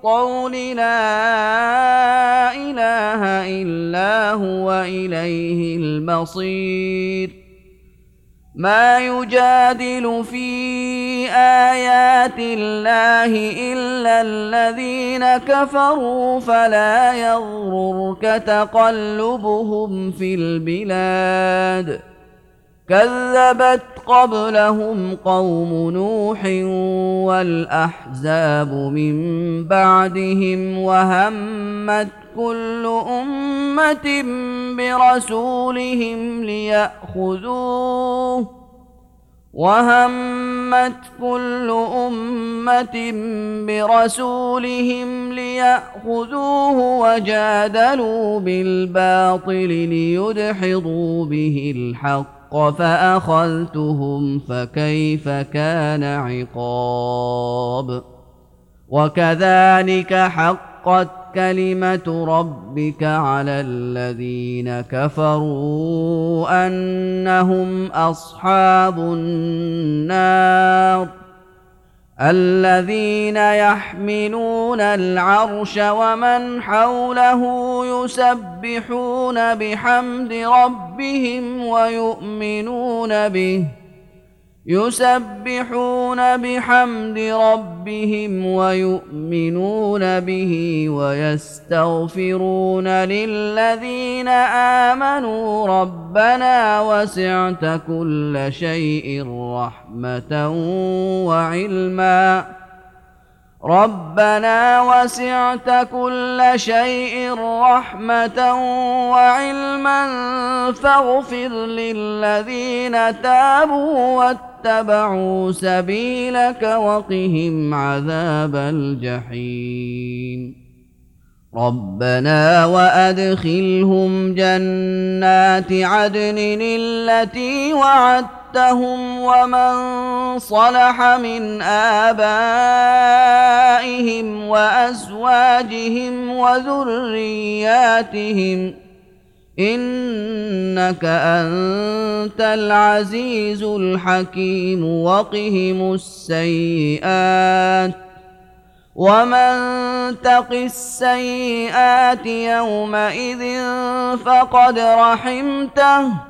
القول لا إله إلا هو إليه المصير. ما يجادل في آيات الله إلا الذين كفروا فلا يغررك تقلبهم في البلاد. كذبت قبلهم قوم نوح والأحزاب من بعدهم وهمت كل أمة برسولهم ليأخذوه وهمت كل أمة برسولهم ليأخذوه وجادلوا بالباطل ليدحضوا به الحق الحق فأخذتهم فكيف كان عقاب؟ وكذلك حقت كلمة ربك على الذين كفروا أنهم أصحاب النار. الذين يحملون العرش ومن حوله يسبحون بحمد ربهم ويؤمنون به. يسبحون بحمد ربهم ويؤمنون به ويستغفرون للذين آمنوا ربنا وسعت كل شيء رحمة وعلما ربنا وسعت كل شيء رحمة وعلما فاغفر للذين تابوا واتبعوا سبيلك وقهم عذاب الجحيم. ربنا وأدخلهم جنات عدن التي وعدتهم ومن صلح من آبائهم وأزواجهم وذرياتهم إنك أنت العزيز الحكيم وقهم السيئات ومن تق السيئات يومئذ فقد رحمته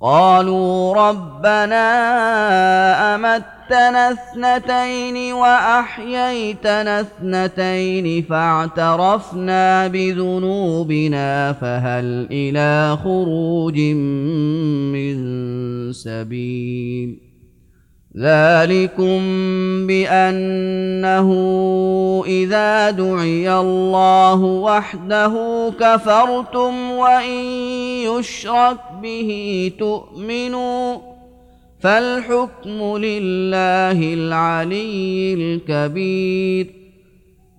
قالوا ربنا أمتنا اثنتين وأحييتنا اثنتين فاعترفنا بذنوبنا فهل إلى خروج من سبيل ذلكم بأنه إذا دعي الله وحده كفرتم وإن يشرك به تؤمنوا فالحكم لله العلي الكبير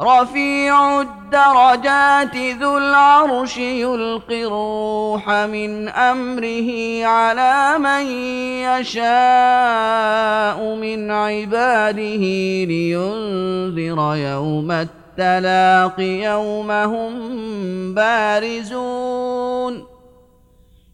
رفيع الدرجات ذو العرش يلقي الروح من أمره على من يشاء من عباده لينذر يوم التلاق يوم هم بارزون.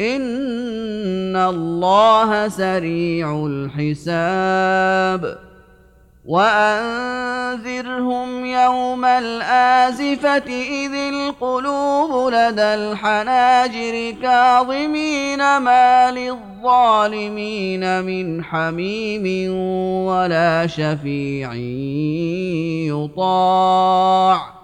ان الله سريع الحساب وانذرهم يوم الازفه اذ القلوب لدى الحناجر كاظمين ما للظالمين من حميم ولا شفيع يطاع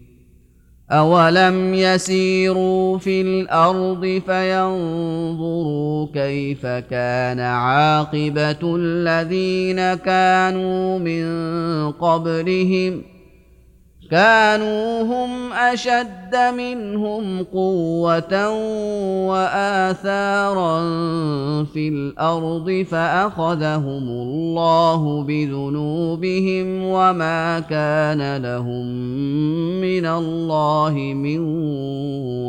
أولم يسيروا في الأرض فينظروا كيف كان عاقبة الذين كانوا من قبلهم ۖ كانوا هم أشد منهم قوة وآثارا في الأرض فأخذهم الله بذنوبهم وما كان لهم من الله من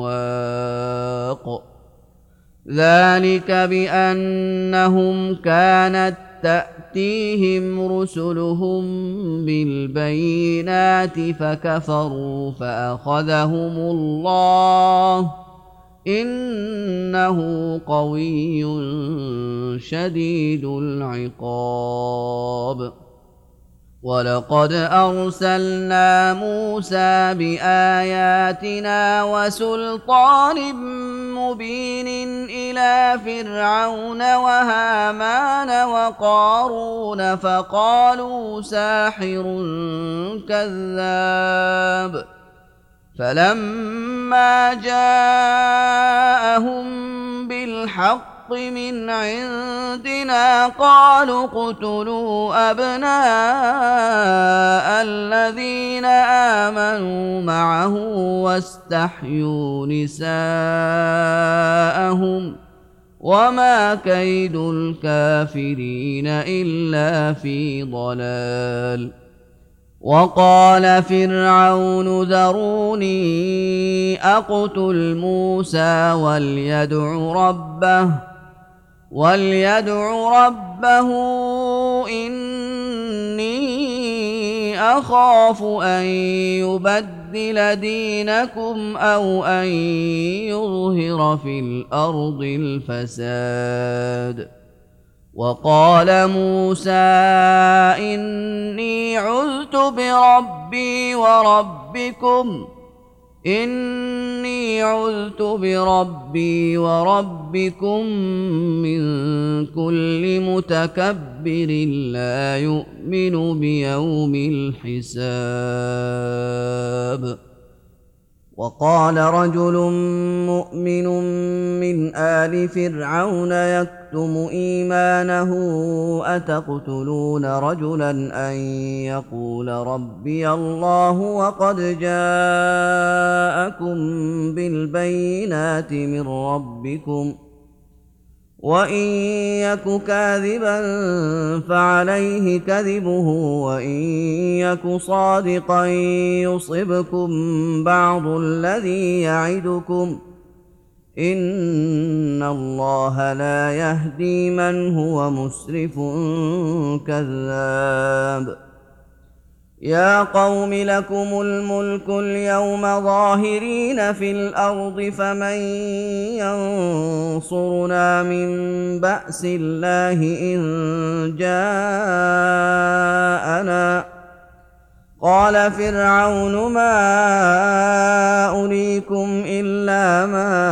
واق. ذلك بأنهم كانت تأتيهم رسلهم بالبينات فكفروا فأخذهم الله إنه قوي شديد العقاب. ولقد ارسلنا موسى باياتنا وسلطان مبين إلى فرعون وهامان وقارون فقالوا ساحر كذاب فلما جاءهم بالحق من عندنا قالوا اقتلوا أبناء الذين آمنوا معه واستحيوا نساءهم وما كيد الكافرين إلا في ضلال وقال فرعون ذروني أقتل موسى وليدع ربه وليدع ربه إني أخاف أن يبدل دينكم أو أن يظهر في الأرض الفساد وقال موسى إني عذت بربي وربكم ۖ إني عذت بربي وربكم من كل متكبر لا يؤمن بيوم الحساب. وقال رجل مؤمن من آل فرعون يكتم إيمانه أتقتلون رجلا أن يقول ربي الله وقد جاءكم بالبينات من ربكم ۖ وإن يك كاذبا فعليه كذبه وإن يك صادقا يصبكم بعض الذي يعدكم ان الله لا يهدي من هو مسرف كذاب. يا قوم لكم الملك اليوم ظاهرين في الأرض فمن ينصرنا من باس الله ان جاءنا قال فرعون ما اريكم الا ما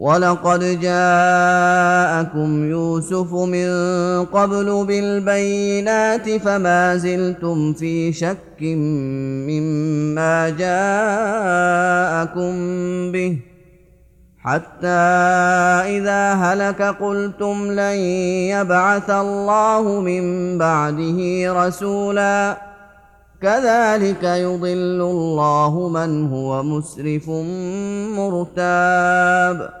ولقد جاءكم يوسف من قبل بالبينات فما زلتم في شك مما جاءكم به حتى اذا هلك قلتم لن يبعث الله من بعده رسولا كذلك يضل الله من هو مسرف مرتاب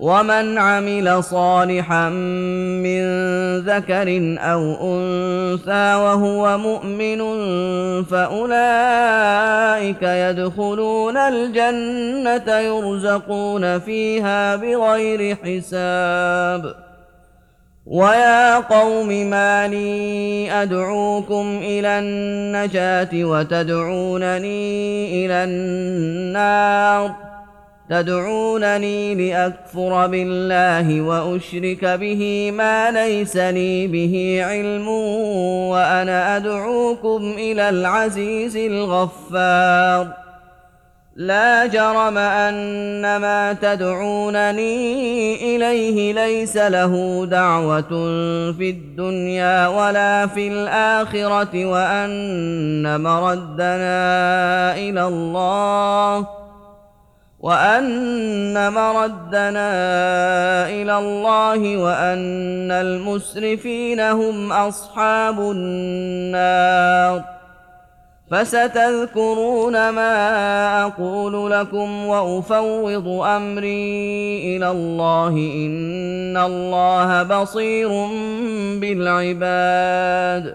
ومن عمل صالحا من ذكر أو انثى وهو مؤمن فاولئك يدخلون الجنه يرزقون فيها بغير حساب. ويا قوم ما لي ادعوكم إلى النجاه وتدعونني إلى النار تدعونني لاكفر بالله واشرك به ما ليس لي به علم وأنا ادعوكم إلى العزيز الغفار. لا جرم ان ما تدعونني اليه ليس له دعوه في الدنيا ولا في الاخره وان مردنا إلى الله وأن مردنا إلى الله وأن المسرفين هم أصحاب النار. فستذكرون ما أقول لكم وأفوض أمري إلى الله. إن الله بصير بالعباد.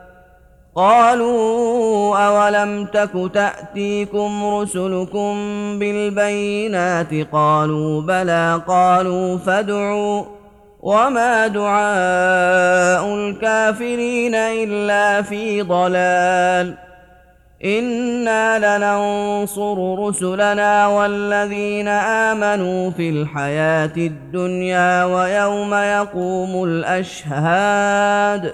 قالوا أولم تك تأتيكم رسلكم بالبينات قالوا بلى قالوا فادعوا وما دعاء الكافرين إلا في ضلال إنا لننصر رسلنا والذين آمنوا في الحياة الدنيا ويوم يقوم الأشهاد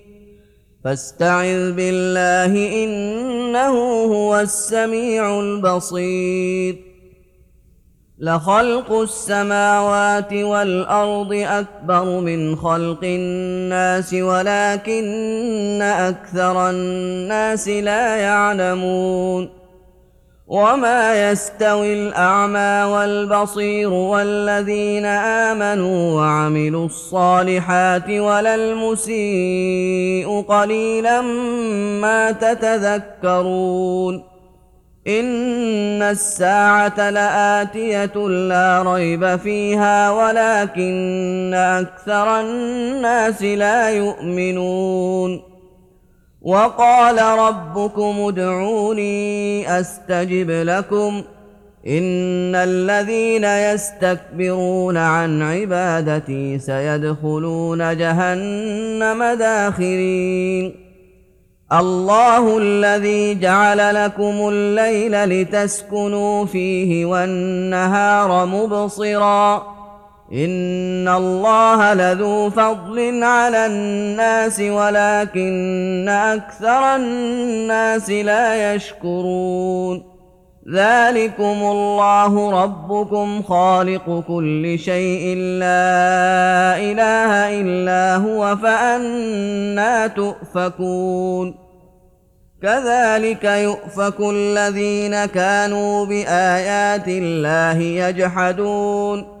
فاستعذ بالله إنه هو السميع البصير. لخلق السماوات والأرض أكبر من خلق الناس ولكن أكثر الناس لا يعلمون. وما يستوي الاعمى والبصير والذين امنوا وعملوا الصالحات ولا المسيء قليلا ما تتذكرون ان الساعة لاتيه لا ريب فيها ولكن أكثر الناس لا يؤمنون وقال ربكم ادعوني أستجب لكم إن الذين يستكبرون عن عبادتي سيدخلون جهنم داخرين. الله الذي جعل لكم الليل لتسكنوا فيه والنهار مبصرا. ان الله لذو فضل على الناس ولكن أكثر الناس لا يشكرون ذلكم الله ربكم خالق كل شيء لا اله الا هو فانا تؤفكون كذلك يؤفك الذين كانوا بايات الله يجحدون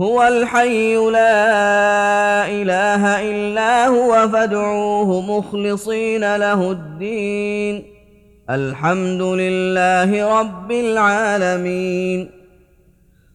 هو الحي لا إله إلا هو فادعوه مخلصين له الدين. الحمد لله رب العالمين.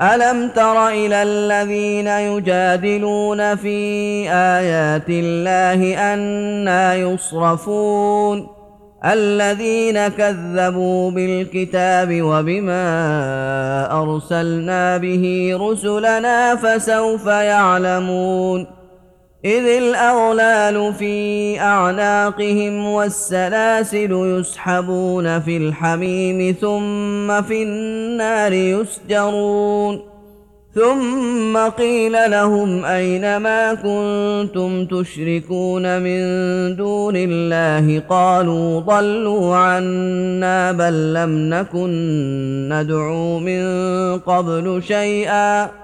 الم تر إلى الذين يجادلون في ايات الله أنا يصرفون الذين كذبوا بالكتاب وبما ارسلنا به رسلنا فسوف يعلمون اذ الاغلال في اعناقهم والسلاسل يسحبون في الحميم ثم في النار يسجرون ثم قيل لهم اين ما كنتم تشركون من دون الله قالوا ضلوا عنا بل لم نكن ندعو من قبل شيئا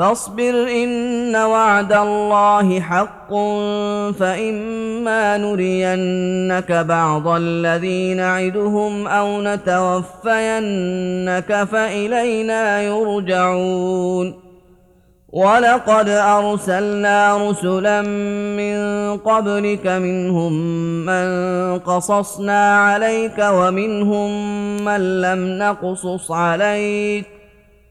فاصبر إن وعد الله حق فإما نرينك بعض الذي نعدهم أو نتوفينك فإلينا يرجعون. ولقد أرسلنا رسلا من قبلك منهم من قصصنا عليك ومنهم من لم نقصص عليك.